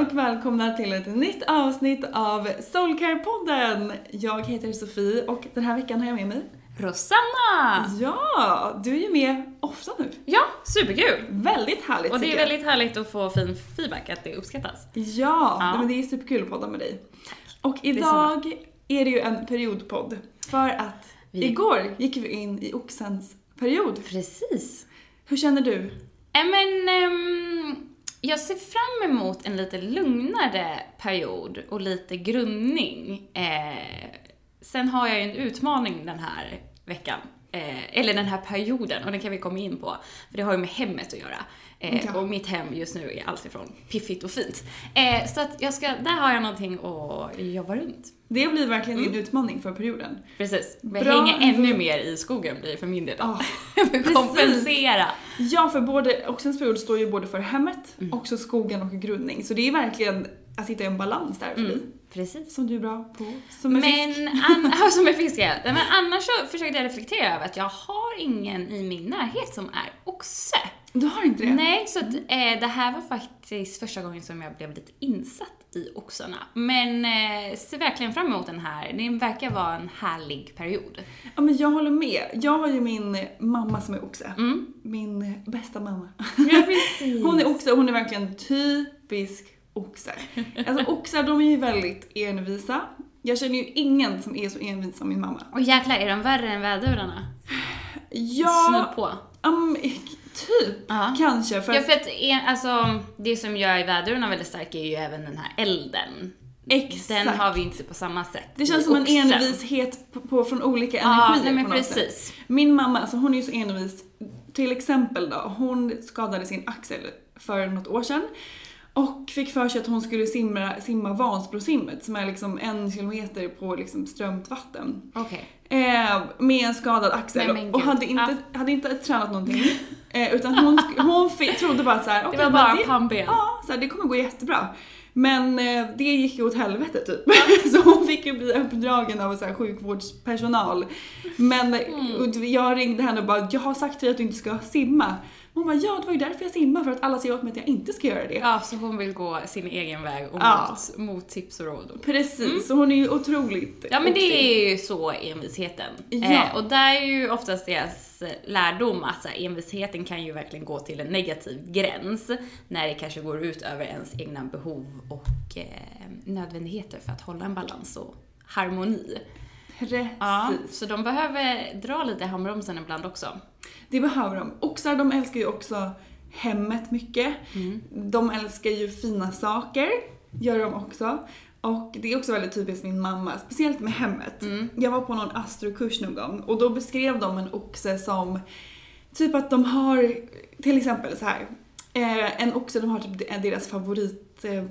Och välkomna till ett nytt avsnitt av Soulcare-podden! Jag heter Sofie och den här veckan har jag med mig Rosanna! Ja, du är ju med ofta nu. Ja, superkul! Väldigt härligt Och det är jag. väldigt härligt att få fin feedback, att det uppskattas. Ja, Ja. men det är superkul att podda med dig. Och är idag är det ju en periodpodd. För att Vi- igår gick vi in i oxens period. Precis. Hur känner du? Äh, men, ehm, jag ser fram emot en lite lugnare period och lite grundning. Eh, sen har jag ju en utmaning den här veckan. Eh, eller den här perioden, och den kan vi komma in på. För det har ju med hemmet att göra. Eh, Ja. Och mitt hem just nu är alltifrån piffigt och fint. Eh, så att jag ska, där har jag någonting att jobba runt. Det blir verkligen Mm. din utmaning för perioden. Precis. Bra. hänger ännu mer i skogen blir för min del. För att kompensera. Ja, för både, oxens period står ju både för hemmet, Mm. också skogen och grundning. Så det är verkligen att hitta en balans där för dig. Precis. Som du är bra på. Som en fisk. Men, an- ja, som en fisk ja. Men annars så försökte jag reflektera över att jag har ingen i min närhet som är oxe. Du har inte det? Nej, så att, eh, det här var faktiskt första gången som jag blev lite insatt i oxarna. Men eh, ser verkligen fram emot den här. Det verkar vara en härlig period. Ja, men jag håller med. Jag har ju min mamma som är oxe. Mm. Min bästa mamma. Ja, precis. Hon är oxe och hon är verkligen typisk oxe. Alltså oxar de är ju väldigt envisa. Jag känner ju ingen som är så envis som min mamma. Och jäklar, är de värre än vädurarna? Ja, Snudd på. um, typ. Ja. Kanske. För Ja, för att en, alltså, det som gör vädurarna väldigt starka är ju även den här elden. Exakt. Den har vi inte på samma sätt det känns som en envishet på, på, från olika Ja, energier nej men på något sätt. precis. Min mamma, alltså hon är ju så envis. Till exempel då, hon skadade sin axel för något år sedan. Och fick för sig att hon skulle simma, simma Vansbrosimmet som är liksom en kilometer på liksom strömt vatten. Okej. Eh, med en skadad axel Nej, och hade inte, hade inte tränat någonting. Eh, utan hon, hon fick, trodde bara så här, Det var bara pannben. Ja, så här, det kommer gå jättebra. Men eh, det gick ju åt helvete typ. så hon fick ju bli uppdragen av så här, sjukvårdspersonal. Men Mm. jag ringde henne och bara, jag har sagt till dig att du inte ska simma. Hon bara, ja det var ju därför jag simmar, för att alla säger åt mig att jag inte ska göra det. Ja, så hon vill gå sin egen väg och Ja. mot, mot tips och råd. Precis, så hon är ju otroligt Ja men det är ju så envisheten. Ja. Eh, och där är ju oftast deras lärdom att så här, envisheten kan ju verkligen gå till en negativ gräns när det kanske går ut över ens egna behov och eh, nödvändigheter för att hålla en balans och harmoni. Precis. Ja, så de behöver dra lite i handbromsen ibland också. Det behöver de. Oxar de älskar ju också hemmet mycket. Mm. De älskar ju fina saker, gör de också. Och det är också väldigt typiskt min mamma, speciellt med hemmet. Mm. Jag var på någon astrokurs någon gång och då beskrev de en oxe som typ att de har, till exempel så här. Eh, en oxe, de har typ deras favorit eh,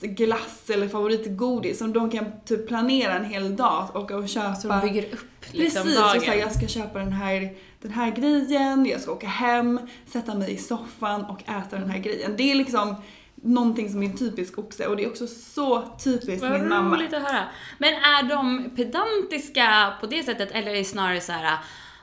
glass eller favoritgodis som de kan typ planera en hel dag och och köpa. Så de bygger upp liksom Precis, dagen. så här, jag ska köpa den här, den här grejen, jag ska åka hem, sätta mig i soffan och äta den här grejen. Det är liksom någonting som är en typisk oxe och det är också så typiskt Vad min mamma. roligt att höra. Men är de pedantiska på det sättet eller är det snarare så här,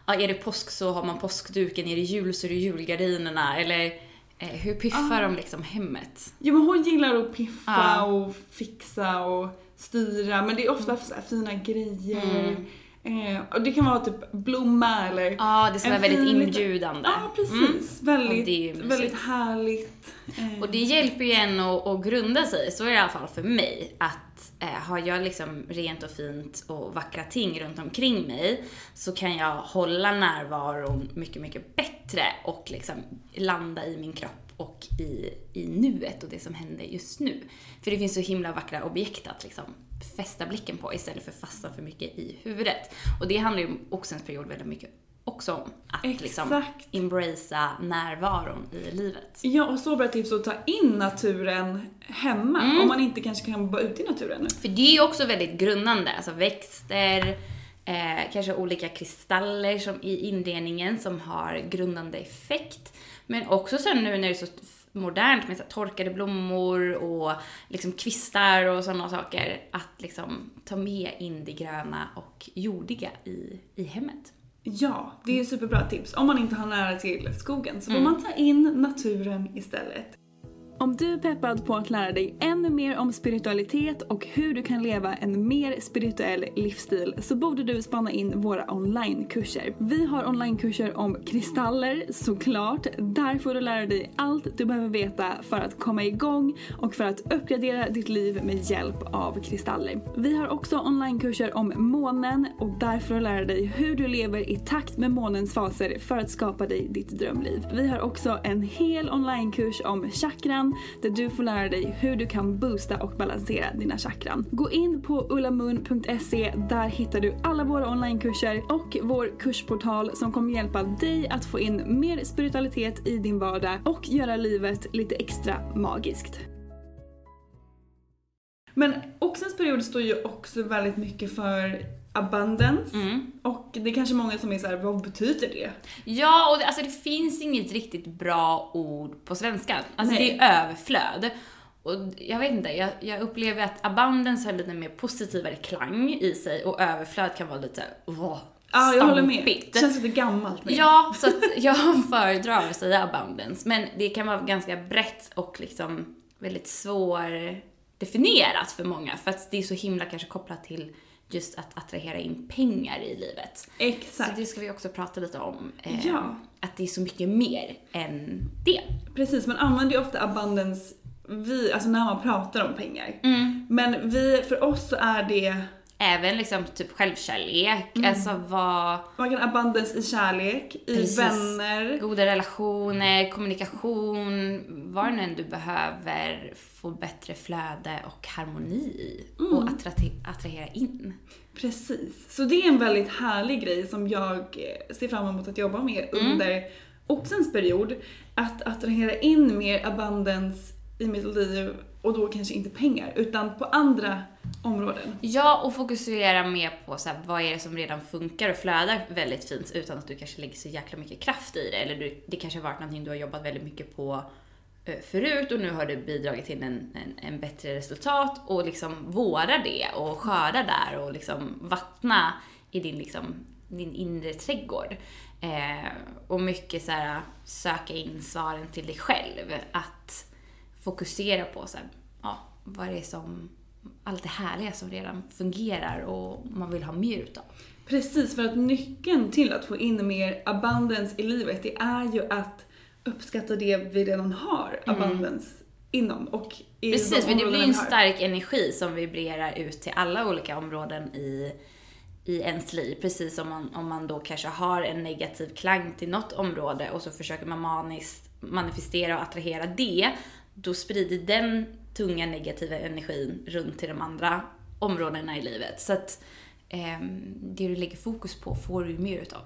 ja, är det påsk så har man påskduken, är det jul så är det julgardinerna eller hur piffar de liksom hemmet? Jo men hon gillar att piffa Ja. och fixa och styra men det är ofta här fina grejer. Eh, och det kan vara typ blomma eller. Ja, det ska vara väldigt inbjudande. Ja precis, Mm. väldigt, väldigt härligt. Eh, Och det hjälper ju en att, att grunda sig, så är det i alla fall för mig. Att eh, har jag liksom rent och fint och vackra ting runt omkring mig så kan jag hålla närvaron mycket, mycket bättre och liksom landa i min kropp och i, i nuet och det som händer just nu. För det finns så himla vackra objekt att liksom fästa blicken på istället för fastna för mycket i huvudet. Och det handlar ju oxens period väldigt mycket också om. Att liksom Exakt. embracea närvaron i livet. Ja, och så bra tips att ta in naturen hemma Mm. om man inte kanske kan vara ute i naturen. För det är ju också väldigt grundande, alltså växter, eh, kanske olika kristaller som i inredningen som har grundande effekt. Men också sen nu när det är så modernt med så torkade blommor och liksom kvistar och sådana saker, att liksom ta med in det gröna och jordiga i, i hemmet. Ja, det är superbra tips. Om man inte har nära till skogen så får Mm. man ta in naturen istället. Om du är peppad på att lära dig ännu mer om spiritualitet och hur du kan leva en mer spirituell livsstil så borde du spana in våra onlinekurser. Vi har onlinekurser om kristaller såklart. Där får du lära dig allt du behöver veta för att komma igång och för att uppgradera ditt liv med hjälp av kristaller. Vi har också onlinekurser om månen och där får du lära dig hur du lever i takt med månens faser för att skapa dig ditt drömliv. Vi har också en hel onlinekurs om chakran där du får lära dig hur du kan boosta och balansera dina chakran. Gå in på ullamun.se. där hittar du alla våra onlinekurser och vår kursportal som kommer hjälpa dig att få in mer spiritualitet i din vardag och göra livet lite extra magiskt. Men oxens period står ju också väldigt mycket för abundance. Mm. Och det är kanske många som är så här, vad betyder det? Ja, och det, alltså det finns inget riktigt bra ord på svenska. Alltså Nej. det är överflöd. Och jag vet inte, jag, jag upplever att abundance har lite mer positivare klang i sig och överflöd kan vara lite åh, Ja, jag håller med. Det känns lite gammalt med. Ja, så att jag föredrar att säga abundance. Men det kan vara ganska brett och liksom väldigt svårdefinierat för många. För att det är så himla kanske kopplat till just att attrahera in pengar i livet. Så Exakt. det ska vi också prata lite om. Eh, Ja. Att det är så mycket mer än det. Precis, man använder ju ofta abundance vi, alltså när man pratar om pengar. Mm. Men vi, för oss så är det, Även liksom typ självkärlek, Mm. alltså vad, man kan abundance i kärlek, i Precis. vänner. goda relationer, kommunikation, vad nu än du behöver få bättre flöde och harmoni i och attra- attrahera in. Precis. Så det är en väldigt härlig grej som jag ser fram emot att jobba med Mm. under oxens period. Att attrahera in mer abundance i mitt liv och då kanske inte pengar utan på andra områden. Ja, och fokusera mer på så här, vad är det som redan funkar och flödar väldigt fint utan att du kanske lägger så jäkla mycket kraft i det. Eller du, det kanske har varit någonting du har jobbat väldigt mycket på eh, förut och nu har du bidragit till en, en, en bättre resultat och liksom vårda det och skörda där och liksom vattna i din liksom din inre trädgård. Eh, och mycket så här, söka in svaren till dig själv. Att fokusera på så här, ja, vad är som, allt det härliga som redan fungerar och man vill ha mer utav. Precis, för att nyckeln till att få in mer abundance i livet, det är ju att uppskatta det vi redan har abundance inom. Och i Precis, för det blir en stark energi som vibrerar ut till alla olika områden i, i ens liv. Precis som man, om man då kanske har en negativ klang till något område och så försöker man maniskt manifestera och attrahera det. Då sprider den tunga negativa energin runt till de andra områdena i livet. Så att ehm, det du lägger fokus på får du mer utav.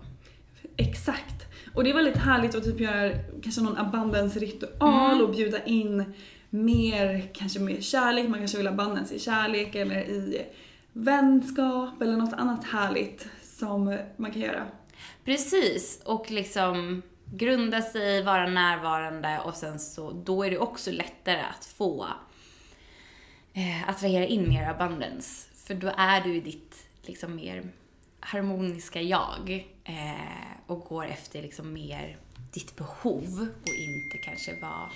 Exakt. Och det är väldigt härligt att typ göra kanske någon abundance-ritual och bjuda in mer, kanske mer kärlek, man kanske vill abundance i kärlek eller i vänskap eller något annat härligt som man kan göra. Precis, och liksom grunda sig, vara närvarande och sen så, då är det också lättare att få eh, attrahera in mer abundance. För då är du i ditt liksom mer harmoniska jag eh, och går efter liksom mer ditt behov och inte kanske vad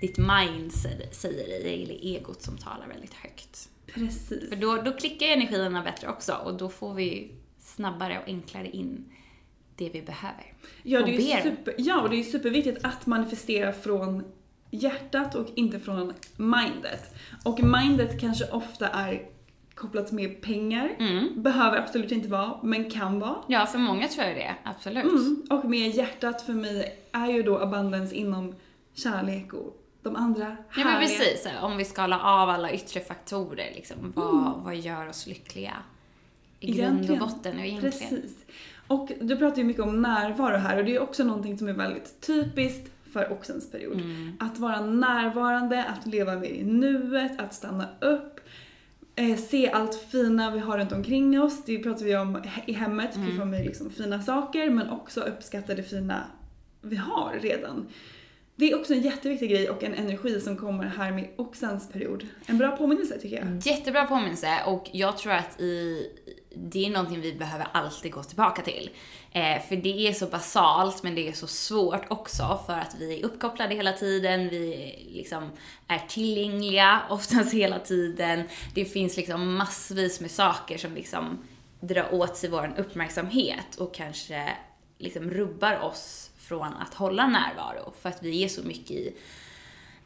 ditt mind säger- dig eller egot som talar väldigt högt. Precis. För då, då klickar energierna bättre också och då får vi snabbare och enklare in det vi behöver. Ja, det är super, ja, och det är superviktigt att manifestera från hjärtat och inte från mindet. Och mindet kanske ofta är kopplat med pengar. Mm. Behöver absolut inte vara, men kan vara. Ja, för många tror jag det, absolut. Mm. Och med hjärtat för mig är ju då abundance inom kärlek och de andra Ja men härliga- precis, om vi skalar av alla yttre faktorer, liksom, vad, vad gör oss lyckliga? I grund och botten och egentligen. Precis. Och du pratar ju mycket om närvaro här och det är också någonting som är väldigt typiskt för oxens period. Mm. Att vara närvarande, att leva mer i nuet, att stanna upp, eh, se allt fina vi har runt omkring oss. Det pratar vi om i hemmet, Mm. mm. med liksom fina saker men också uppskatta det fina vi har redan. Det är också en jätteviktig grej och en energi som kommer här med oxens period. En bra påminnelse tycker jag. Jättebra påminnelse och jag tror att i, det är någonting vi behöver alltid gå tillbaka till. Eh, för det är så basalt men det är så svårt också för att vi är uppkopplade hela tiden, vi liksom är tillgängliga oftast hela tiden. Det finns liksom massvis med saker som liksom drar åt sig vår uppmärksamhet och kanske liksom rubbar oss från att hålla närvaro för att vi är så mycket i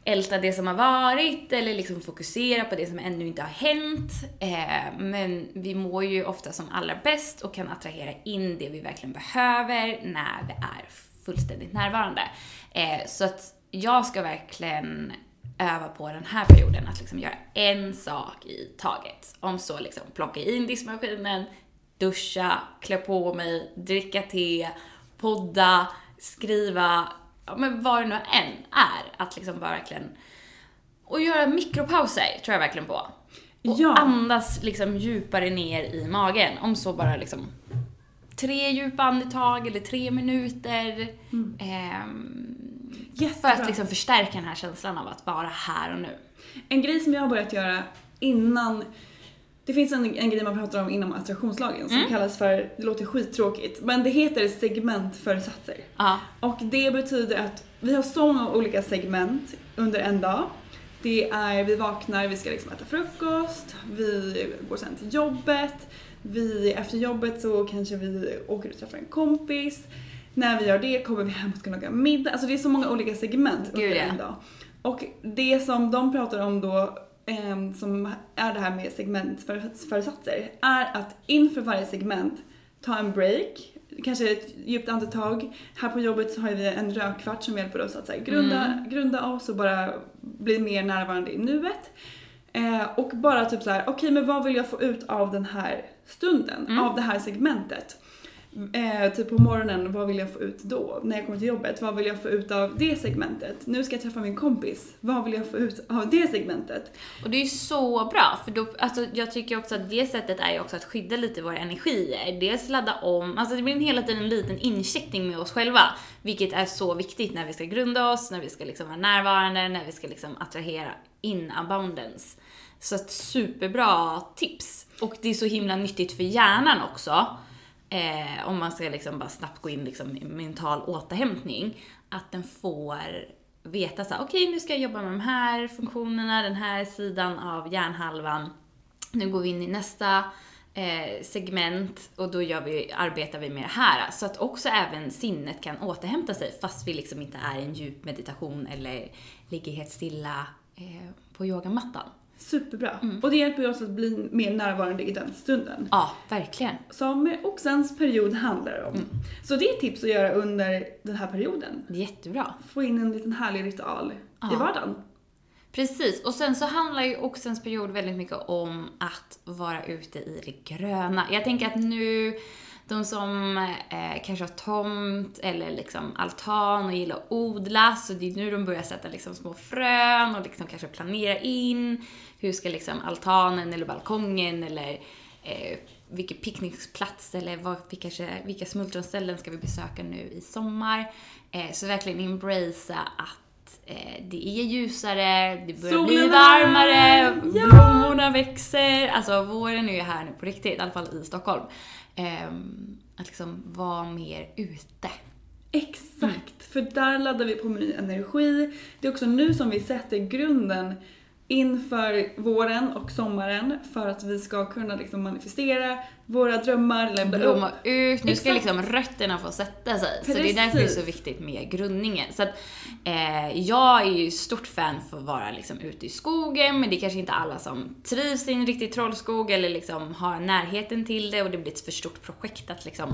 älta det som har varit eller liksom fokusera på det som ännu inte har hänt. Eh, men vi mår ju ofta som allra bäst och kan attrahera in det vi verkligen behöver när vi är fullständigt närvarande. Eh, så att jag ska verkligen öva på den här perioden att liksom göra en sak i taget. Om så liksom plocka in diskmaskinen, duscha, klä på mig, dricka te, podda, skriva, ja men vad det nu än är. Att liksom bara verkligen, och göra mikropauser tror jag verkligen på. Och Ja. andas liksom djupare ner i magen. Om så bara liksom tre djupa andetag eller tre minuter. Ehm, för Jättebra. att liksom förstärka den här känslan av att vara här och nu. En grej som jag har börjat göra innan det finns en, en grej man pratar om inom attraktionslagen som kallas för, det låter skittråkigt, men det heter segmentföresatser. Ja. Och det betyder att vi har så många olika segment under en dag. Det är, vi vaknar, vi ska liksom äta frukost, vi går sen till jobbet, vi, efter jobbet så kanske vi åker och träffar en kompis. När vi gör det kommer vi hem och ska laga middag. Alltså det är så många olika segment Gud, under ja. en dag. Och det som de pratar om då, ehm, som är det här med segmentföresatser, är att inför varje segment ta en break, kanske ett djupt andetag. Här på jobbet så har vi en rökkvart som hjälper oss att så här, grunda, grunda oss och bara bli mer närvarande i nuet. Eh, och bara typ så här, okej men vad vill jag få ut av den här stunden, av det här segmentet? Eh, typ på morgonen, vad vill jag få ut då? När jag kommer till jobbet, vad vill jag få ut av det segmentet? Nu ska jag träffa min kompis, vad vill jag få ut av det segmentet? Och det är ju så bra, för då, alltså, jag tycker också att det sättet är ju också att skydda lite våra energier. Dels ladda om, alltså det blir hela tiden en liten incheckning med oss själva. Vilket är så viktigt när vi ska grunda oss, när vi ska liksom vara närvarande, när vi ska liksom attrahera in abundance. Så ett superbra tips. Och det är så himla nyttigt för hjärnan också eh, om man ska liksom bara snabbt gå in liksom i mental återhämtning, att den får veta så okej okej nu ska jag jobba med de här funktionerna, den här sidan av hjärnhalvan. Nu går vi in i nästa eh, segment och då gör vi, arbetar vi med det här. Så att också även sinnet kan återhämta sig fast vi liksom inte är i en djup meditation eller ligger helt stilla eh, på yogamattan. Superbra. Och det hjälper ju oss att bli mer närvarande i den stunden. Ja, verkligen. Som oxens period handlar om. Så det är tips att göra under den här perioden. Jättebra. Få in en liten härlig ritual i Ja. vardagen. Precis, och sen så handlar ju oxens period väldigt mycket om att vara ute i det gröna. Jag tänker att nu, de som eh, kanske har tomt eller liksom altan och gillar att odla, så det är nu de börjar sätta liksom små frön och liksom kanske planera in hur ska liksom altanen eller balkongen eller eh, vilken picknickplats eller vad, vilka, vilka smultronställen ska vi besöka nu i sommar. Eh, så verkligen embracea att eh, det är ljusare, det börjar Solen bli varmare! Ja! blommorna växer. Alltså våren är ju här nu på riktigt, i alla fall i Stockholm. Ehm, att liksom vara mer ute. Exakt, för där laddar vi på med ny energi. Det är också nu som vi sätter grunden inför våren och sommaren för att vi ska kunna liksom manifestera våra drömmar, blomma ut. Nu ska liksom rötterna få sätta sig. Så det är därför det är så Precis. viktigt med grundningen. Så att, eh, jag är ju stort fan för att vara liksom ute i skogen, men det är kanske inte alla som trivs i en riktig trollskog eller liksom har närheten till det och det blir ett för stort projekt att liksom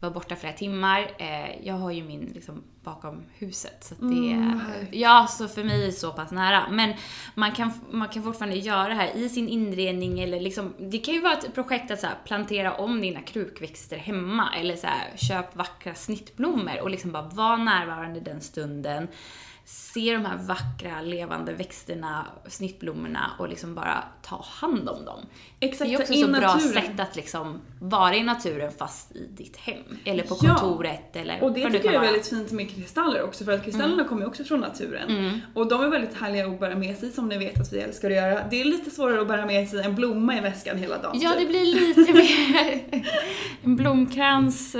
vara borta flera timmar. Eh, jag har ju min liksom bakom huset så det Mm. Ja, så för mig är det så pass nära. Men man kan, man kan fortfarande göra det här i sin inredning eller liksom, det kan ju vara ett projekt att så här, plantera om dina krukväxter hemma eller så här, köp vackra snittblommor och liksom bara vara närvarande den stunden. Se de här vackra levande växterna, snittblommorna och liksom bara ta hand om dem. Exakt, det är också så in bra naturen. sätt att liksom vara i naturen fast i ditt hem. Eller på Ja. kontoret eller Och det tycker jag är vara. väldigt fint med kristaller också för att kristallerna Mm. kommer ju också från naturen. Och de är väldigt härliga att bära med sig som ni vet att vi älskar att göra. Det är lite svårare att bära med sig en blomma i väskan hela dagen. Ja, typ. det blir lite mer en blomkrans.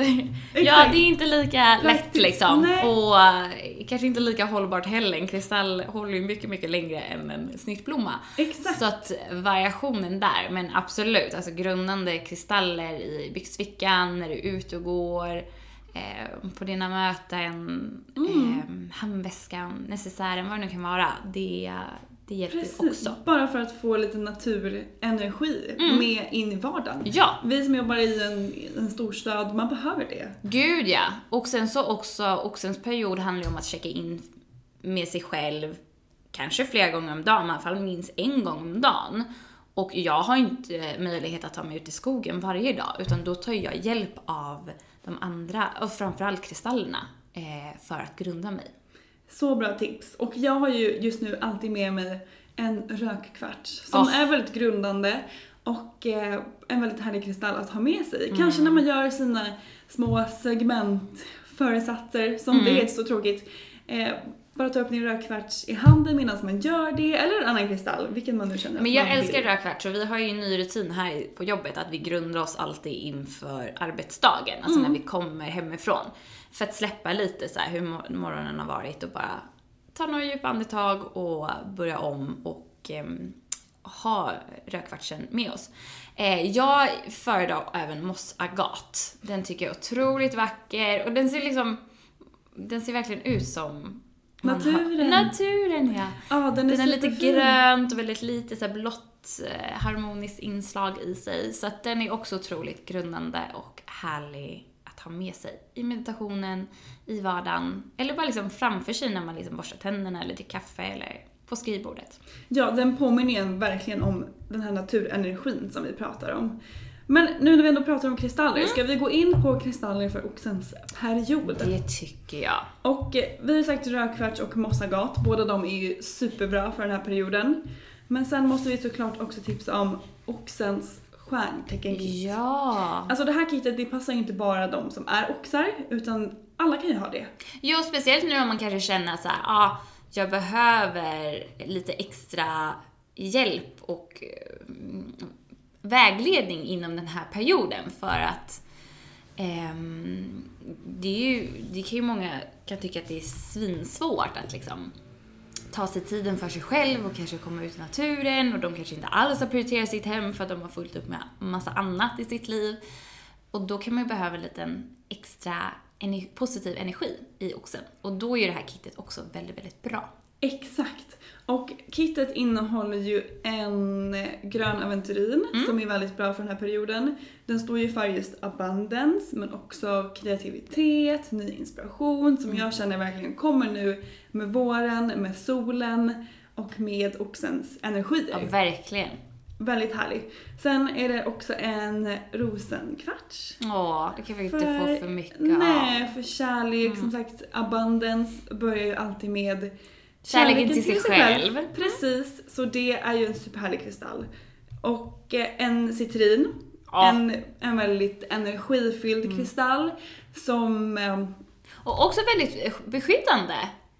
Ja, det är inte lika lätt liksom. Nej. Och eh, kanske inte lika hållbart heller. En kristall håller ju mycket, mycket längre än en snittblomma. Exakt. Så att variationen där, men absolut, alltså grundande kristaller i byxfickan, när du är ute och går, eh, på dina möten, Mm. eh, handväskan, necessären, vad det nu kan vara. Det, det hjälper Precis, också. bara för att få lite naturenergi med in i vardagen. Mm. Ja. Vi som jobbar i en, en storstad, man behöver det. Gud ja! Och sen så också, oxens period handlar ju om att checka in med sig själv, kanske flera gånger om dagen, men i alla fall minst en gång om dagen. Och jag har inte möjlighet att ta mig ut i skogen varje dag, utan då tar jag hjälp av de andra, och framförallt kristallerna, eh, för att grunda mig. Så bra tips. Och jag har ju just nu alltid med mig en rökkvarts som Åh. är väldigt grundande och eh, en väldigt härlig kristall att ha med sig. Mm. Kanske när man gör sina små segmentföresatser som det Mm. är så tråkigt. Eh, bara ta upp din rökkvarts i handen medan man gör det, eller en annan kristall, vilken man nu känner Men jag älskar rödkvarts och vi har ju en ny rutin här på jobbet att vi grundar oss alltid inför arbetsdagen, alltså när vi kommer hemifrån. För att släppa lite så hur mor- morgonen har varit och bara ta några djupa andetag och börja om och ehm, ha rödkvartsen med oss. Eh, jag föredrar även mossagat. Den tycker jag är otroligt vacker och den ser liksom, den ser verkligen ut som man har- Naturen. Naturen ja. Ja, den är, Den är lite grönt och väldigt lite så blått eh, harmoniskt inslag i sig. Så att den är också otroligt grundande och härlig att ha med sig i meditationen, i vardagen eller bara liksom framför sig när man liksom borstar tänderna eller dricker kaffe eller på skrivbordet. Ja, den påminner igen verkligen om den här naturenergin som vi pratar om. Men nu när vi ändå pratar om kristaller, ska vi gå in på kristaller för oxens period? Det tycker jag. Och eh, vi har sagt rödkvarts och mossagat, båda de är ju superbra för den här perioden. Men sen måste vi såklart också tipsa om oxens stjärntecken-kit. Ja. Alltså det här kitet det passar ju inte bara de som är oxar, utan alla kan ju ha det. Jo, speciellt nu om man kanske känner så här, ah, jag behöver lite extra hjälp och mm, vägledning inom den här perioden för att ehm, det, är ju, det kan ju många kan tycka att det är svinsvårt att liksom ta sig tiden för sig själv och kanske komma ut i naturen och de kanske inte alls har prioriterat sitt hem för att de har fullt upp med massa annat i sitt liv. Och då kan man ju behöva en liten extra energi, positiv energi i oxen. Och då är ju det här kittet också väldigt, väldigt bra. Exakt. Och kittet innehåller ju en grön aventurin som är väldigt bra för den här perioden. Den står ju för just abundance men också kreativitet, ny inspiration som jag känner verkligen kommer nu med våren, med solen och med oxens energier. Ja, verkligen. Väldigt härlig. Sen är det också en rosenkvarts. Åh, det kan vi inte få för mycket Nej, av. för kärlek. Som sagt, abundance börjar ju alltid med Kärleken till sig själv. Precis, så det är ju en superhärlig kristall. Och eh, en citrin. Ja. En, en väldigt energifylld kristall som... eh, Och också väldigt beskyddande.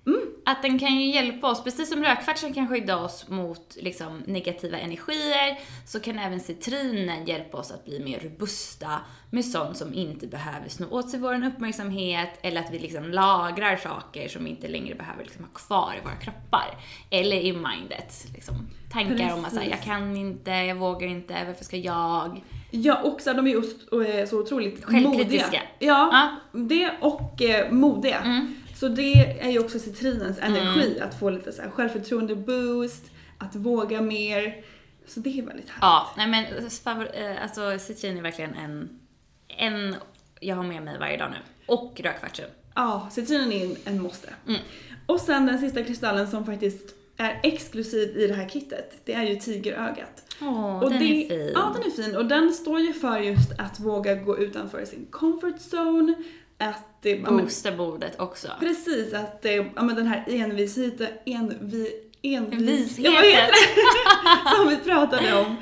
Mm. Att den kan ju hjälpa oss, precis som rödkvartsen kan skydda oss mot liksom, negativa energier, så kan även citrinen hjälpa oss att bli mer robusta med sånt som inte behöver sno åt sig vår uppmärksamhet, eller att vi liksom lagrar saker som inte längre behöver liksom, ha kvar i våra kroppar. Eller i mindet. Liksom, tankar om att säga, jag Precis. kan inte, jag vågar inte, varför ska jag? Ja, också de är ju så, eh, så otroligt Självkritiska. modiga. Ja, det och eh, modiga. Mm. Så det är ju också citrinens energi, att få lite så här självförtroende boost, att våga mer. Så det är väldigt härligt. Ja, nej men eh, alltså citrin är verkligen en, en jag har med mig varje dag nu. Och rödkvartsen. Ja, citrinen är en, en måste. Mm. Och sen den sista kristallen som faktiskt är exklusiv i det här kittet, det är ju tigerögat. Åh, Och den det, är fin. Ja, den är fin. Och den står ju för just att våga gå utanför sin comfort zone, att... eh, Boosta bordet också. Precis, att eh, ja, men den här envisheten, envi, envis, Visheten. Ja, vad heter det? som vi pratade om.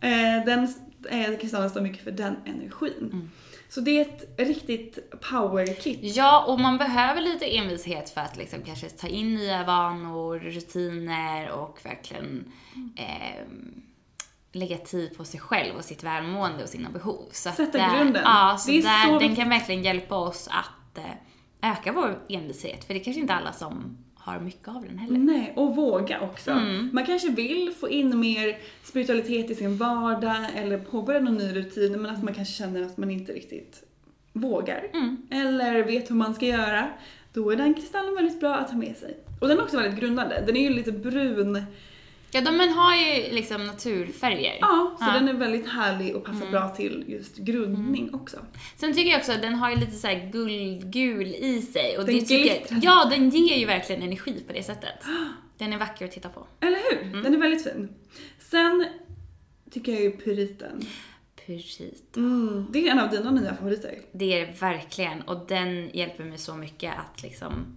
Eh, den eh, kristallen står mycket för den energin. Mm. Så det är ett riktigt power kit. Ja, och man behöver lite envishet för att liksom kanske ta in nya vanor, rutiner och verkligen eh, lägga tid på sig själv och sitt välmående och sina behov. Så Sätta där, grunden. Ja, så där, så den kan verkligen hjälpa oss att eh, öka vår envishet. För det är kanske inte alla som har mycket av den heller. Nej, och våga också. Mm. Man kanske vill få in mer spiritualitet i sin vardag eller påbörja någon ny rutin men att man kanske känner att man inte riktigt vågar. Mm. Eller vet hur man ska göra. Då är den kristallen väldigt bra att ha med sig. Och den är också väldigt grundande. Den är ju lite brun. Ja, de men har ju liksom naturfärger. Ja, så Ja. den är väldigt härlig och passar Mm. bra till just grundning också. Sen tycker jag också att den har ju lite så här guldgul i sig. Och Den det tycker. Ja, den ger ju verkligen energi på det sättet. Den är vacker att titta på. Eller hur? Mm. Den är väldigt fin. Sen tycker jag ju pyriten. Pyrit. Mm, det är en av dina nya favoriter. Det är det verkligen. Och den hjälper mig så mycket att liksom...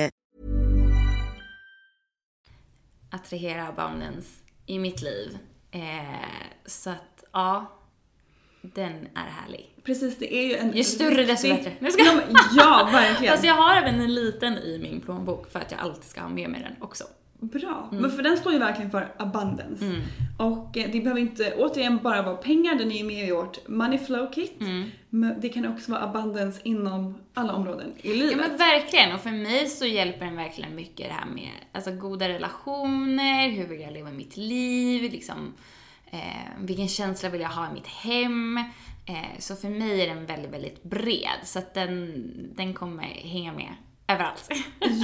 Attrahera abundance i mitt liv. Eh, så att, ja. Den är härlig. Precis, det är ju en Ju större desto bättre. Jag ska- Ja, verkligen. Fast jag har även en liten i min plånbok för att jag alltid ska ha med mig den också. Bra, Mm. men för den står ju verkligen för abundance. Och eh, det behöver inte återigen bara vara pengar, den är ju med i vårt money flow kit. Mm. Men det kan också vara abundance inom alla områden i livet. Ja men verkligen, och för mig så hjälper den verkligen mycket det här med alltså, goda relationer, hur vill jag leva mitt liv, liksom, eh, vilken känsla vill jag ha i mitt hem. Eh, så för mig är den väldigt, väldigt bred, så att den, den kommer hänga med överallt.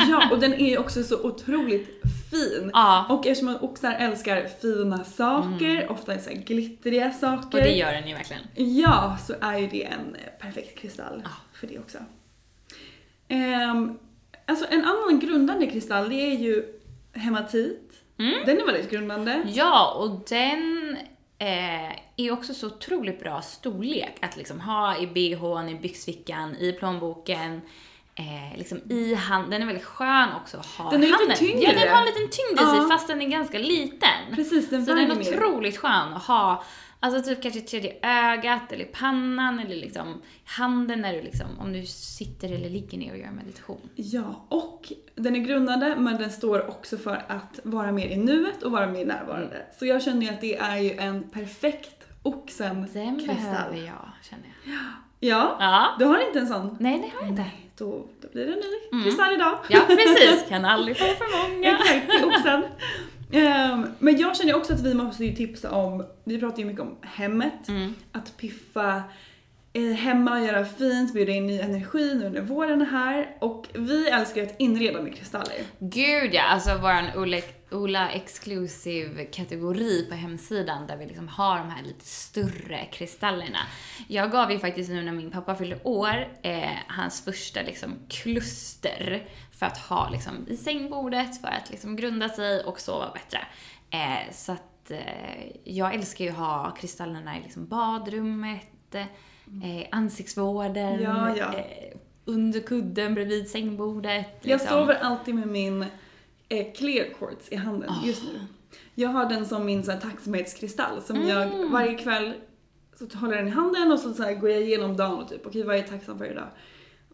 Ja, och den är ju också så otroligt fin. Ja. Och eftersom också älskar fina saker, ofta så glittriga saker. och det gör den ju verkligen. Ja, så är ju det en perfekt kristall för det också. Ehm, alltså en annan grundande kristall det är ju hematit. Mm. Den är väldigt grundande. Ja, och den eh, är också så otroligt bra storlek att liksom ha i bhn, i byxfickan, i plånboken. Eh, liksom i hand, den är väldigt skön också att ha Den är i lite handen. tyngre. Ja, den har en liten tyngd i sig Ja. fast den är ganska liten. Precis, den Så den är mer. otroligt skön att ha, alltså typ kanske tredje ögat eller i pannan eller liksom handen när du liksom, om du sitter eller ligger ner och gör meditation. Ja, och den är grundande men den står också för att vara mer i nuet och vara mer närvarande. Mm. Så jag känner ju att det är ju en perfekt Den oxen-kristall. behöver jag, känner jag. Ja, Ja. du har inte en sån? Nej, det har jag inte. Nej, då, då blir det en ny kristall idag. Mm. Ja, precis. Kan aldrig få för många. Exakt, oxen. Ehm, men jag känner också att vi måste ju tipsa om, vi pratar ju mycket om hemmet, Mm. att piffa eh, hemma, göra fint, bjuda in ny energi nu när våren är här. Och vi älskar att inreda med kristaller. Gud ja, alltså våran Ola, Ola Exclusive kategori på hemsidan där vi liksom har de här lite större kristallerna. Jag gav ju faktiskt nu när min pappa fyllde år, eh, hans första liksom kluster för att ha liksom i sängbordet, för att liksom grunda sig och sova bättre. Eh, så att eh, jag älskar ju att ha kristallerna i liksom badrummet, eh, ansiktsvården, Ja, ja. Eh, under kudden bredvid sängbordet. Jag liksom. sover alltid med min eh, clear quartz i handen just nu. Jag har den som min så här, tacksamhetskristall som jag varje kväll så håller jag den i handen och så, så här, går jag igenom dagen och typ okej vad är jag tacksam för idag?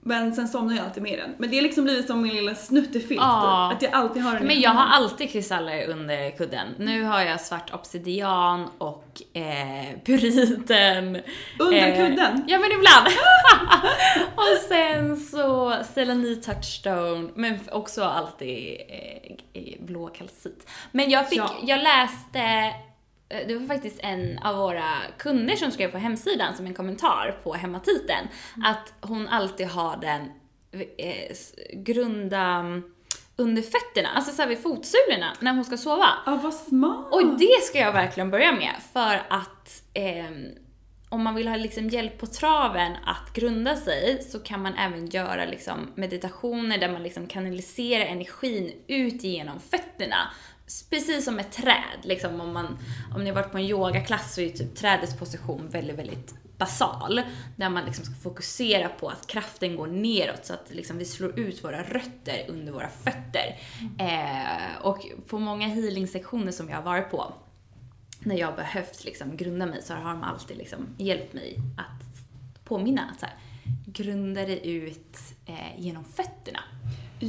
Men sen somnar jag alltid med den. Men det är liksom blivit som min lilla snuttefilt typ. Att jag alltid har den Men jag har alltid kristaller under kudden. Nu har jag svart obsidian och eh, pyriten. Under Eh, kudden? Ja men ibland. och sen så selenit touchstone, men också alltid eh, blå kalcit. Men jag fick, Ja. jag läste det var faktiskt en av våra kunder som skrev på hemsidan som en kommentar på hematiten att hon alltid har den eh, grunda mm, under fötterna, alltså såhär vid fotsulorna när hon ska sova. Ja, vad smart! Och det ska jag verkligen börja med för att ehm, om man vill ha liksom hjälp på traven att grunda sig så kan man även göra liksom meditationer där man liksom kanaliserar energin ut genom fötterna. Precis som ett träd, liksom om, man, om ni har varit på en yogaklass så är ju typ trädets position väldigt, väldigt basal. Där man liksom ska fokusera på att kraften går neråt så att liksom vi slår ut våra rötter under våra fötter. Eh, och på många healing-sektioner som jag har varit på när jag har behövt liksom grunda mig så har de alltid liksom hjälpt mig att påminna att så här, grunda dig ut eh, genom fötterna.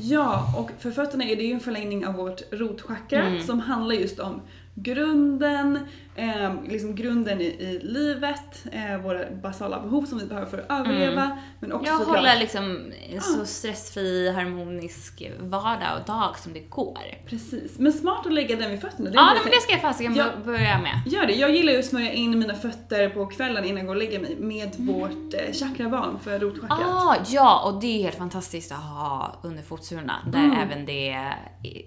Ja, och för fötterna är det ju en förlängning av vårt rotchakra Mm. som handlar just om grunden, eh, liksom grunden i, i livet, eh, våra basala behov som vi behöver för att överleva. Men också Jag såklart, håller liksom en så stressfri, harmonisk vardag och dag som det går. Precis. Men smart att lägga den vid fötterna. Ja, det nej, men det ska jag fasiken Ja. börja med. Gör det. Jag gillar ju att smörja in mina fötter på kvällen innan jag går och lägger mig med Mm. vårt eh, chakrabalm för rotchakrat. Ah, ja, och det är helt fantastiskt att ha under fotsulorna där Mm. även det är,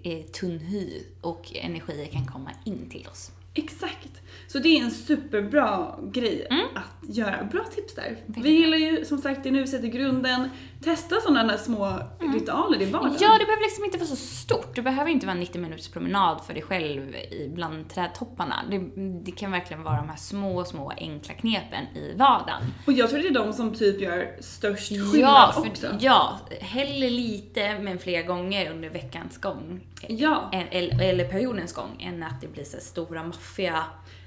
är tunn hy och energier kan komma in till oss. Exakt. Så det är en superbra grej Mm. att göra. Bra tips där. Vi gillar ju som sagt det nu sätter grunden. Testa sådana där små ritualer i vardagen. Mm. Ja, det behöver liksom inte vara så stort. Det behöver inte vara en 90 minuters promenad för dig själv bland trädtopparna. Det, det kan verkligen vara de här små, små enkla knepen i vardagen. Och jag tror det är de som typ gör störst skillnad Ja, för, också. ja, hellre lite men flera gånger under veckans gång. Ja. Eller, eller periodens gång, än att det blir så stora maffiga...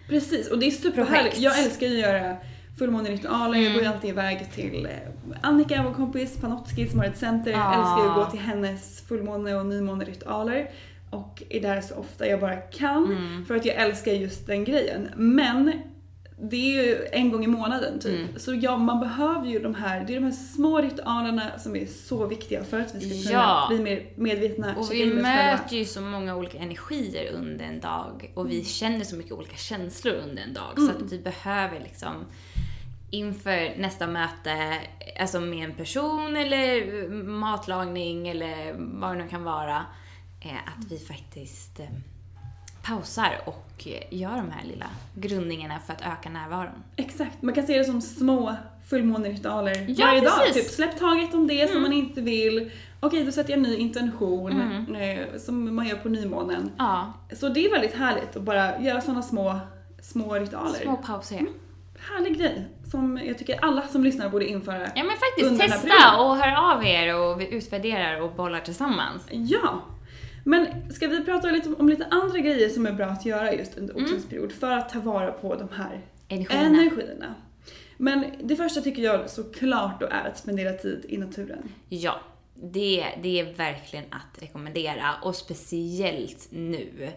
Precis, och det är superhärligt. Jag älskar ju att göra fullmåneritualer. Jag går ju alltid iväg till eh, Annika, vår kompis Panotski som har ett center. Jag Ah. älskar att gå till hennes fullmåne och nymåneritualer. Och är där så ofta jag bara kan. För att jag älskar just den grejen. Men det är ju en gång i månaden typ. Så ja, man behöver ju de här, det är de här små ritualerna som är så viktiga för att vi ska kunna Ja. bli mer medvetna. Och vi med själva. möter ju så många olika energier under en dag och vi känner så mycket olika känslor under en dag så att vi behöver liksom inför nästa möte, alltså med en person eller matlagning eller vad det nu kan vara, eh, att vi faktiskt eh, pausar och gör de här lilla grundningarna för att öka närvaron. Exakt, man kan se det som små fullmåneritualer Ja, varje dag. precis. Mm. Typ släpp taget om det som man inte vill. Okej, då sätter jag en ny intention eh, som man gör på nymånen. Ja, Så det är väldigt härligt att bara göra sådana små, små ritualer. små pauser. Härlig grej som jag tycker alla som lyssnar borde införa. Ja men faktiskt, testa och hör av er och vi utvärderar och bollar tillsammans. Ja! Men ska vi prata lite om lite andra grejer som är bra att göra just under oxens period för att ta vara på de här Energierna. energierna. Men det första tycker jag såklart då är att spendera tid i naturen. Ja, det, det är verkligen att rekommendera och speciellt nu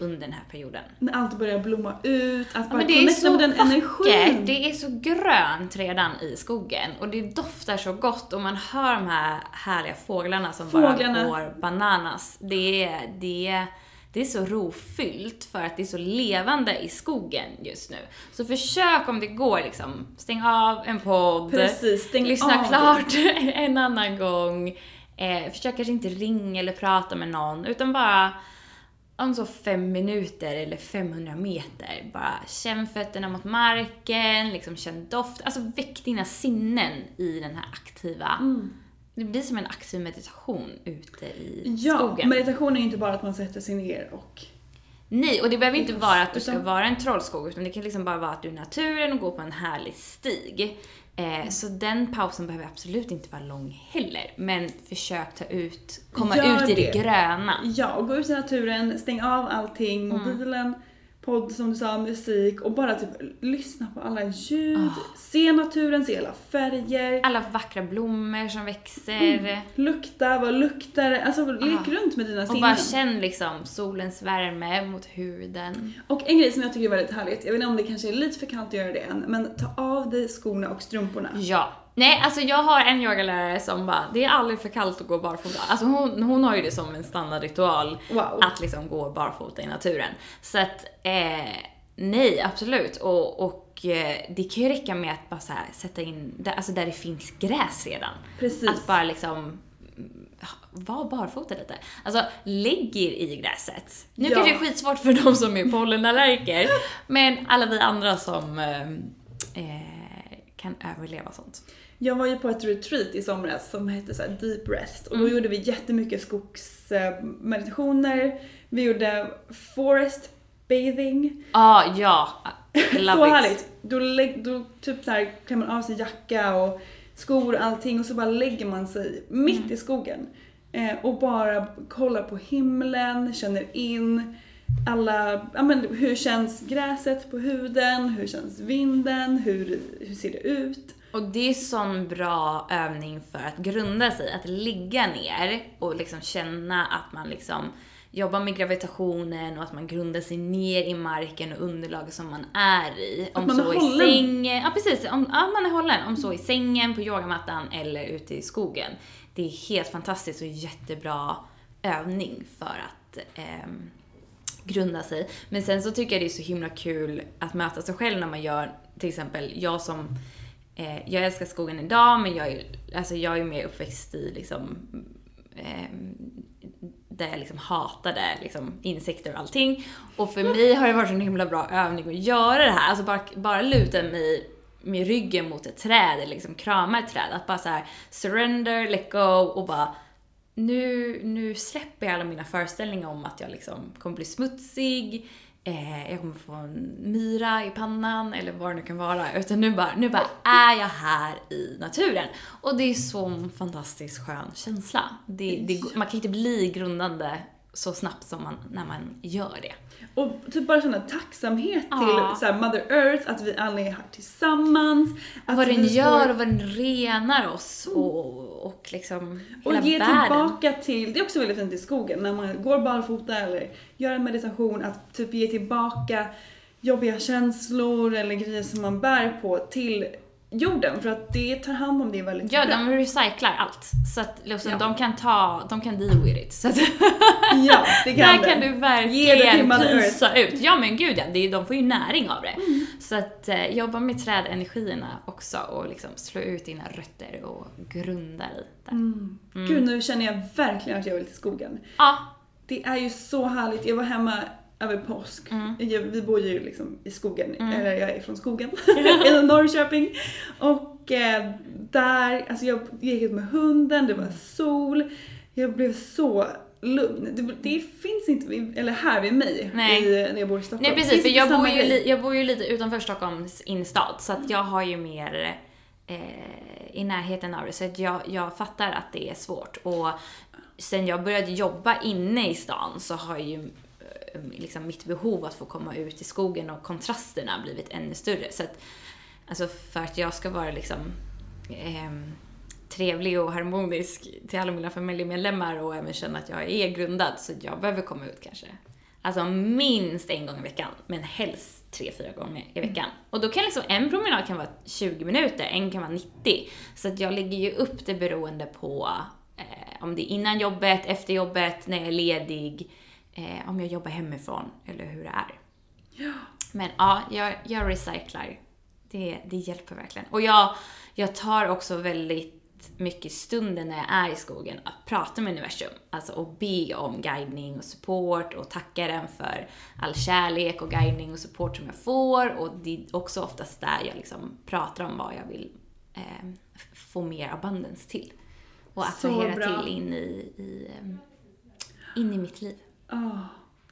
under den här perioden. När allt börjar blomma ut, att Ja, bara men det är connecta med den vackert, energin. det är så grönt redan i skogen och det doftar så gott och man hör de här härliga fåglarna som Fåglarna. bara går bananas. Det är, det, är, det är så rofyllt för att det är så levande i skogen just nu. Så försök om det går liksom, stäng av en podd, Precis, stäng lyssna av. klart en annan gång. Eh, försök kanske inte ringa eller prata med någon utan bara om så fem minuter eller 500 meter. Bara känn fötterna mot marken, liksom känn doft. Alltså väck dina sinnen i den här aktiva... Det blir som en aktiv meditation ute i Ja, skogen. meditation är ju inte bara att man sätter sig ner och... Nej, och det behöver inte vara att du ska vara en trollskog, utan det kan liksom bara vara att du är i naturen och går på en härlig stig. Eh, så den pausen behöver absolut inte vara lång heller, men försök ta ut, komma Gör ut i det det. gröna. Ja, och gå ut i naturen, stäng av allting, Mm. mobilen, podd som du sa, musik och bara typ lyssna på alla ljud, Ah. se naturen, se alla färger, Alla vackra blommor som växer. lukta, vad luktar det? Alltså lek runt med dina Ah. Och sinnen. bara känn liksom solens värme mot huden. Och en grej som jag tycker är väldigt härligt, jag vet inte om det kanske är lite för kallt att göra det än, men ta av dig skorna och strumporna. Ja. Nej, alltså jag har en yogalärare som bara, det är aldrig för kallt att gå barfota. Alltså hon, hon har ju det som en standardritual Wow. att liksom gå barfota i naturen. Så att, eh, nej absolut. Och, och eh, det kan ju räcka med att bara här, sätta in, där, alltså där det finns gräs redan. Precis. Att bara liksom mm, var barfota lite. Alltså lägg er i gräset. Nu Ja. kanske det är skitsvårt för de som är pollenallergiker, men alla vi andra som eh, eh, kan överleva sånt. Jag var ju på ett retreat i somras som hette så Deep Rest och då Mm. gjorde vi jättemycket skogsmeditationer. Vi gjorde forest bathing. Ah, ja, love så it. härligt! Då, då typ så här klär man av sig jacka och skor och allting och så bara lägger man sig mitt Mm. i skogen. Eh, och bara kollar på himlen, känner in alla, ja men hur känns gräset på huden, hur känns vinden, hur, hur ser det ut? Och det är sån bra övning för att grunda sig, att ligga ner och liksom känna att man liksom jobbar med gravitationen och att man grundar sig ner i marken och underlaget som man är i. Om man så är i hållen. sängen, ja precis, om ja, man är hållen. Om så i sängen, på yogamattan eller ute i skogen. Det är helt fantastiskt och jättebra övning för att ehm, grunda sig. Men sen så tycker jag det är så himla kul att möta sig själv när man gör, till exempel jag som Eh, jag älskar skogen idag, men jag är, alltså jag är mer uppväxt i liksom, eh, där jag liksom hatade liksom, insekter och allting. Och för mig har det varit en himla bra övning att göra det här. Alltså bara, bara luta mig med ryggen mot ett träd eller liksom krama ett träd. Att bara så här surrender, let go och bara nu, nu släpper jag alla mina föreställningar om att jag liksom kommer bli smutsig, eh, jag kommer få en myra i pannan eller vad det nu kan vara. Utan nu bara, nu bara är jag här i naturen. Och det är så en fantastiskt skön känsla. Det, det, man kan inte bli grundande så snabbt som man, när man gör det. Och typ bara känna tacksamhet Ja. till så Mother Earth, att vi alla är här tillsammans. Att vad den får- gör och vad den renar oss och, och liksom Och hela ge världen. tillbaka till, det är också väldigt fint i skogen när man går barfota eller gör en meditation, att typ ge tillbaka jobbiga känslor eller grejer som man bär på till jorden för att det tar hand om det väldigt Ja, bra. de recyclar allt. Så att liksom, Ja. de kan ta, de kan deal with it. Så att Ja, det kan Där det. kan du verkligen pysa ut. Ja men gud ja, det, är- de får ju näring av det. Mm. Så att eh, jobba med trädenergierna också och liksom slå ut dina rötter och grunda dig där. Mm. Gud, nu känner jag verkligen att jag vill till skogen. Ja, Det är ju så härligt. Jag var hemma över påsk. Mm. Jag, vi bor ju liksom i skogen, eller jag är från skogen, i Norrköping. Och eh, där, alltså jag gick ut med hunden, det var sol. Jag blev så lugn. Det, det finns inte, vid- eller här vid mig, Nej. i, när jag bor i Stockholm. nej precis för jag bor, ju li, jag bor ju lite utanför Stockholms innerstad så att jag har ju mer eh, i närheten av det så att jag, jag fattar att det är svårt. Och sen jag började jobba inne i stan så har ju liksom mitt behov att få komma ut i skogen och kontrasterna blivit ännu större. Så att, alltså för att jag ska vara liksom ehm, trevlig och harmonisk till alla mina familjemedlemmar och även känna att jag är grundad så jag behöver komma ut kanske. Alltså minst en gång i veckan, men helst tre, fyra gånger i veckan. Och då kan liksom en promenad kan vara 20 minuter, en kan vara 90. Så att jag lägger ju upp det beroende på eh, om det är innan jobbet, efter jobbet, när jag är ledig, eh, om jag jobbar hemifrån eller hur det är. Men ja, jag, jag recyclar. Det, det hjälper verkligen. Och jag, jag tar också väldigt mycket stunder när jag är i skogen att prata med universum. Alltså och be om guidning och support och tacka den för all kärlek och guidning och support som jag får. Och det är också oftast där jag liksom pratar om vad jag vill eh, få mer abundance till. Och attrahera till in i, i, eh, in i mitt liv. Ah,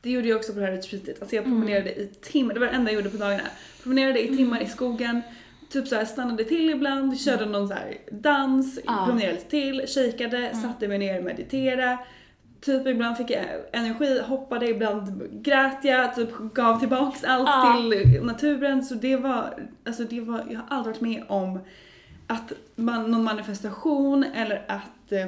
det gjorde jag också på det här retreatet. Alltså jag Mm. promenerade i timmar, det var det enda jag gjorde på dagarna. Promenerade i timmar i skogen, typ så här stannade till ibland, körde någon så här dans, Ja. promenerade lite till, kikade, satte mig ner och mediterade. Typ ibland fick jag energi, hoppade, ibland grät jag, typ gav tillbaks allt Ja. till naturen. Så det var, alltså det var, jag har aldrig varit med om att man, någon manifestation eller att eh,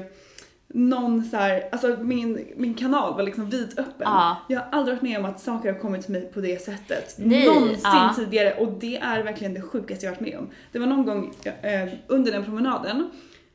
någon så här, alltså min, min kanal var liksom vidöppen. Ja. Jag har aldrig varit med om att saker har kommit till mig på det sättet. Nej, Någonsin ja. tidigare och det är verkligen det sjukaste jag varit med om. Det var någon gång eh, under den promenaden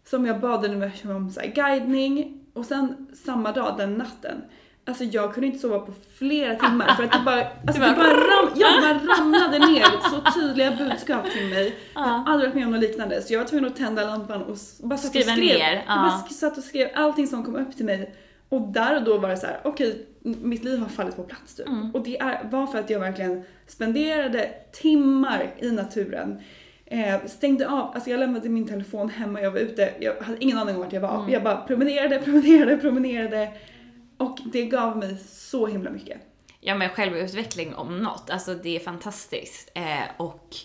som jag bad universum om så guidning och sen samma dag, den natten, Alltså jag kunde inte sova på flera timmar för att det bara, alltså det bara, ram, ja, det bara ramlade ner så tydliga budskap till mig. Jag har aldrig varit med om något liknande så jag var tvungen att tända lampan och bara satt Skriva och skrev. ner, Jag ja. bara satt och skrev allting som kom upp till mig. Och där och då var det så här: okej, m- mitt liv har fallit på plats typ. Mm. Och det är, var för att jag verkligen spenderade timmar i naturen. Eh, stängde av, alltså jag lämnade min telefon hemma, jag var ute, jag hade ingen aning om vart jag var. Mm. Jag bara promenerade, promenerade, promenerade. Och det gav mig så himla mycket. Ja men självutveckling om något, alltså det är fantastiskt. Eh, och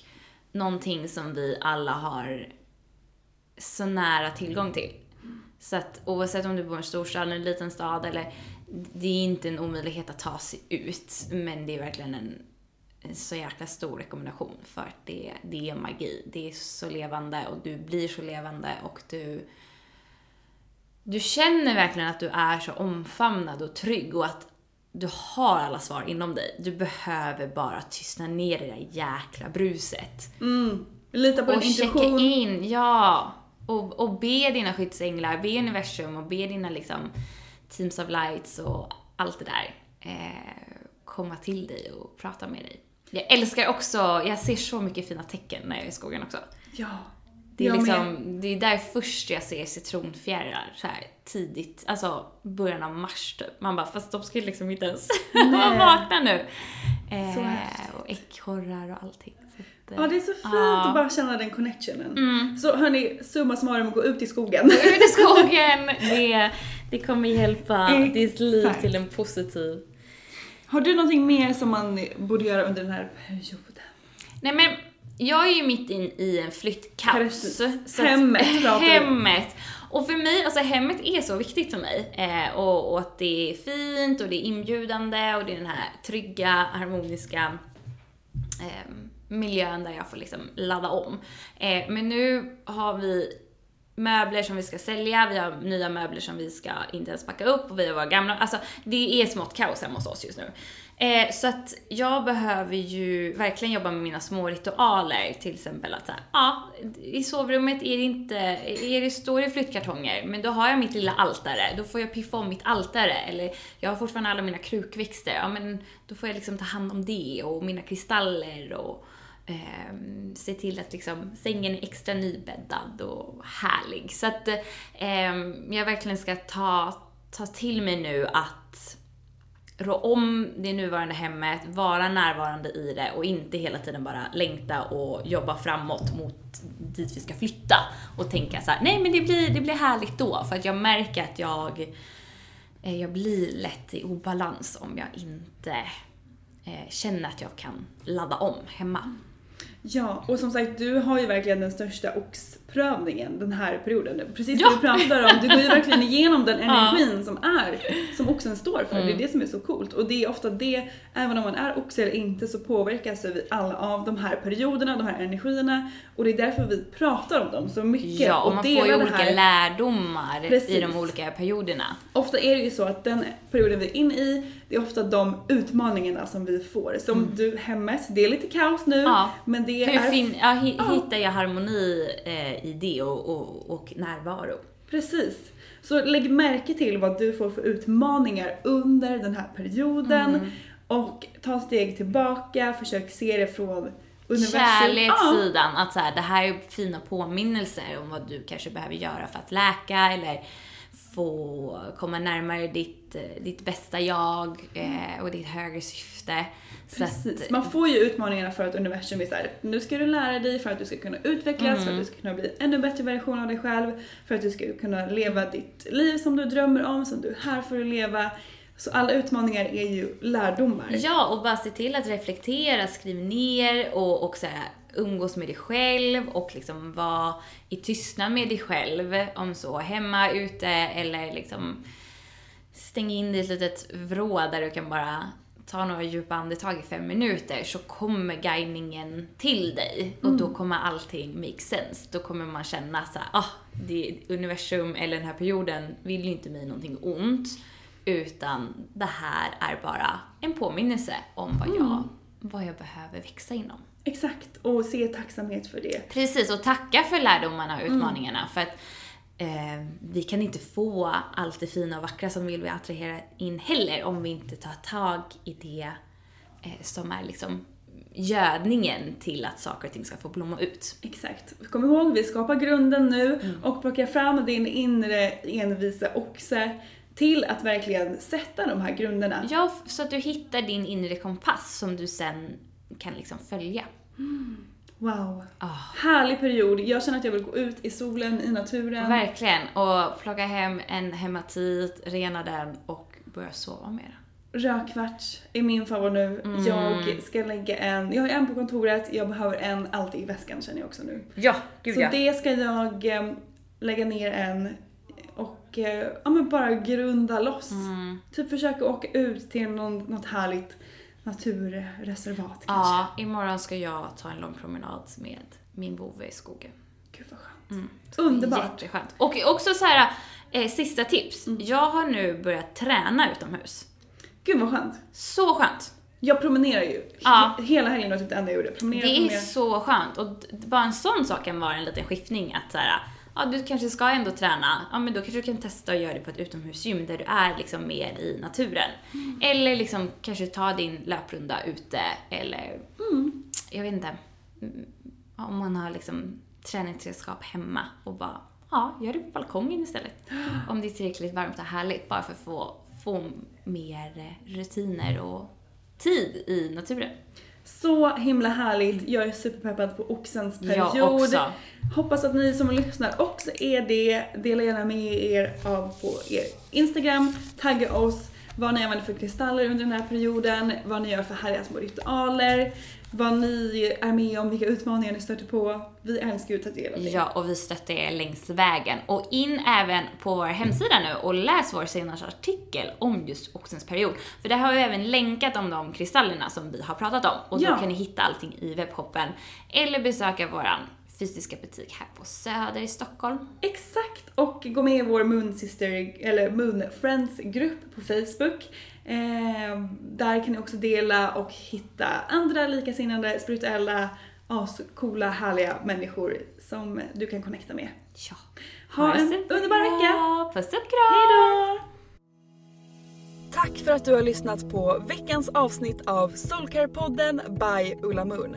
någonting som vi alla har så nära tillgång till. Så att oavsett om du bor i en storstad eller en liten stad eller det är inte en omöjlighet att ta sig ut, men det är verkligen en en så jäkla stor rekommendation för att det, det är magi. Det är så levande och du blir så levande och du du känner verkligen att du är så omfamnad och trygg och att du har alla svar inom dig. Du behöver bara tystna ner det där jäkla bruset. Mm. Lita på och din checka intuition. in, ja. Och, och be dina skyddsänglar, be universum och be dina liksom teams of lights och allt det där eh, komma till dig och prata med dig. Jag älskar också, jag ser så mycket fina tecken när jag är i skogen också. Ja. Det är Jag liksom, det är där först jag ser citronfjärilar så här tidigt, alltså början av mars typ. Man bara, fast de skulle liksom inte ens vara vakna nu. Eh, Så och ekorrar och allting. Att, Ja, det är så fint ja. att bara känna den connectionen. Mm. Så hörni, summa summarum, gå ut i skogen. Ut i skogen, det, det kommer hjälpa Exakt. ditt liv till en positiv... Har du någonting mer som man borde göra under den här perioden? Nej men, jag är ju mitt in i en flyttkaos. Att- Hemmet om. Hemmet. Och för mig, alltså hemmet är så viktigt för mig. Eh, och, och att det är fint och det är inbjudande och det är den här trygga, harmoniska eh, miljön där jag får liksom ladda om. Eh, men nu har vi möbler som vi ska sälja, vi har nya möbler som vi ska inte ens packa upp och vi har våra gamla, alltså det är smått kaos hemma hos oss just nu. Eh, så att jag behöver ju verkligen jobba med mina små ritualer, till exempel att såhär, ja, i sovrummet är det inte, är det, står det flyttkartonger, men då har jag mitt lilla altare, då får jag piffa om mitt altare, eller jag har fortfarande alla mina krukväxter, ja men då får jag liksom ta hand om det och mina kristaller och eh, se till att liksom sängen är extra nybäddad och härlig. Så att eh, jag verkligen ska ta, ta till mig nu att rå om det nuvarande hemmet, vara närvarande i det och inte hela tiden bara längta och jobba framåt mot dit vi ska flytta och tänka så här: nej men det blir, det blir härligt då. För att jag märker att jag, eh, jag blir lätt i obalans om jag inte eh, känner att jag kan ladda om hemma. Ja, och som sagt du har ju verkligen den största ox oxprövningen den här perioden. Precis Ja. det du pratar om, du går ju verkligen igenom den Ja. energin som är, som oxen står för. Det är det som är så coolt. Och det är ofta det, även om man är oxe eller inte, så påverkas vi alla av de här perioderna, de här energierna. Och det är därför vi pratar om dem så mycket. Ja, och man får ju olika här. lärdomar Precis. i de olika perioderna. Ofta är det ju så att den perioden vi är inne i, det är ofta de utmaningarna som vi får. Som du hemmet, det är lite kaos nu, Mm. Ja. men det Hur är fin- ja, hi- Ja. hittar jag harmoni eh, i det och, och, och närvaro? Precis. Så lägg märke till vad du får för utmaningar under den här perioden Mm. och ta steg tillbaka, försök se det från universum. Ja, Kärlekssidan, att så här, det här är fina påminnelser om vad du kanske behöver göra för att läka eller få komma närmare ditt, eh, ditt bästa jag eh, och ditt högre syfte. Så att- Precis. Man får ju utmaningarna för att universum är såhär, nu ska du lära dig för att du ska kunna utvecklas, för att Mm. du ska kunna bli ännu bättre version av dig själv, för att du ska kunna leva ditt liv som du drömmer om, som du är här för att leva. Så alla utmaningar är ju lärdomar. Ja, och bara se till att reflektera, skriv ner och, och så här, umgås med dig själv och liksom vara i tystnad med dig själv, om så hemma, ute eller liksom stäng in dig i ett litet vrå där du kan bara ta några djupa andetag i fem minuter så kommer guidningen till dig och då kommer allting make sense. Då kommer man känna så här, ah, det universum eller den här perioden vill ju inte mig någonting ont utan det här är bara en påminnelse om vad jag, vad jag behöver växa inom. Exakt, och se tacksamhet för det. Precis, och tacka för lärdomarna och utmaningarna. För att eh, vi kan inte få allt det fina och vackra som vill vi attrahera in heller om vi inte tar tag i det eh, som är liksom gödningen till att saker och ting ska få blomma ut. Exakt. Kom ihåg, vi skapar grunden nu Mm. och plockar fram din inre envisa oxe till att verkligen sätta de här grunderna. Ja, så att du hittar din inre kompass som du sen kan liksom följa. Wow. Ah. Härlig period. Jag känner att jag vill gå ut i solen, i naturen. Verkligen. Och plocka hem en hematit, rena den och börja sova med den. Rödkvarts är min favorit nu. Mm. Jag ska lägga en, jag har en på kontoret, jag behöver en alltid i väskan känner jag också nu. Ja, Så det ska jag eh, lägga ner en och eh, ja, men bara grunda loss. Mm. Typ försöka åka ut till någon, något härligt, naturreservat kanske. Ja, imorgon ska jag ta en lång promenad med min vovve i skogen. Gud vad skönt. Mm. Underbart. Jätteskönt. Och också så här, eh, sista tips. Mm. Jag har nu börjat träna utomhus. Gud vad skönt. Så skönt. Jag promenerar ju. Ja. He- Hela helgen var typ det enda jag gjorde. Promenera, Det är promenera. så skönt. Och bara en sån sak kan vara en liten skiftning. Att så här, ja, du kanske ska ändå träna. Ja, men då kanske du kan testa att göra det på ett utomhusgym där du är liksom mer i naturen. Mm. Eller liksom kanske ta din löprunda ute. Eller, Mm. jag vet inte. Mm, Om man har liksom träningsredskap hemma och bara, ja, gör det på balkongen istället. Om det är tillräckligt varmt och härligt. Bara för att få, få mer rutiner och tid i naturen. Så himla härligt. Jag är superpeppad på oxens Jag period. också. Hoppas att ni som lyssnar också är det. Dela gärna med er av på er Instagram. Tagga oss vad ni använder för kristaller under den här perioden, vad ni gör för härliga små ritualer, vad ni är med om, vilka utmaningar ni stöter på. Vi älskar ju att ta del av det. Ja, och vi stöttar er längs vägen. Och in även på vår hemsida nu och läs vår senaste artikel om just oxens period. För där har vi även länkat om de kristallerna som vi har pratat om. Och då Ja. kan ni hitta allting i webbshoppen. Eller besöka våran fysiska butik här på Söder i Stockholm. Exakt! Och gå med i vår Moon Sister, eller Moon Friends grupp på Facebook. Eh, där kan ni också dela och hitta andra likasinnade, spirituella, ascoola, härliga människor som du kan connecta med. Ja. Ha en det så underbar vecka! Puss och kram! Hejdå! Tack för att du har lyssnat på veckans avsnitt av Soulcare-podden by Ulla Moon.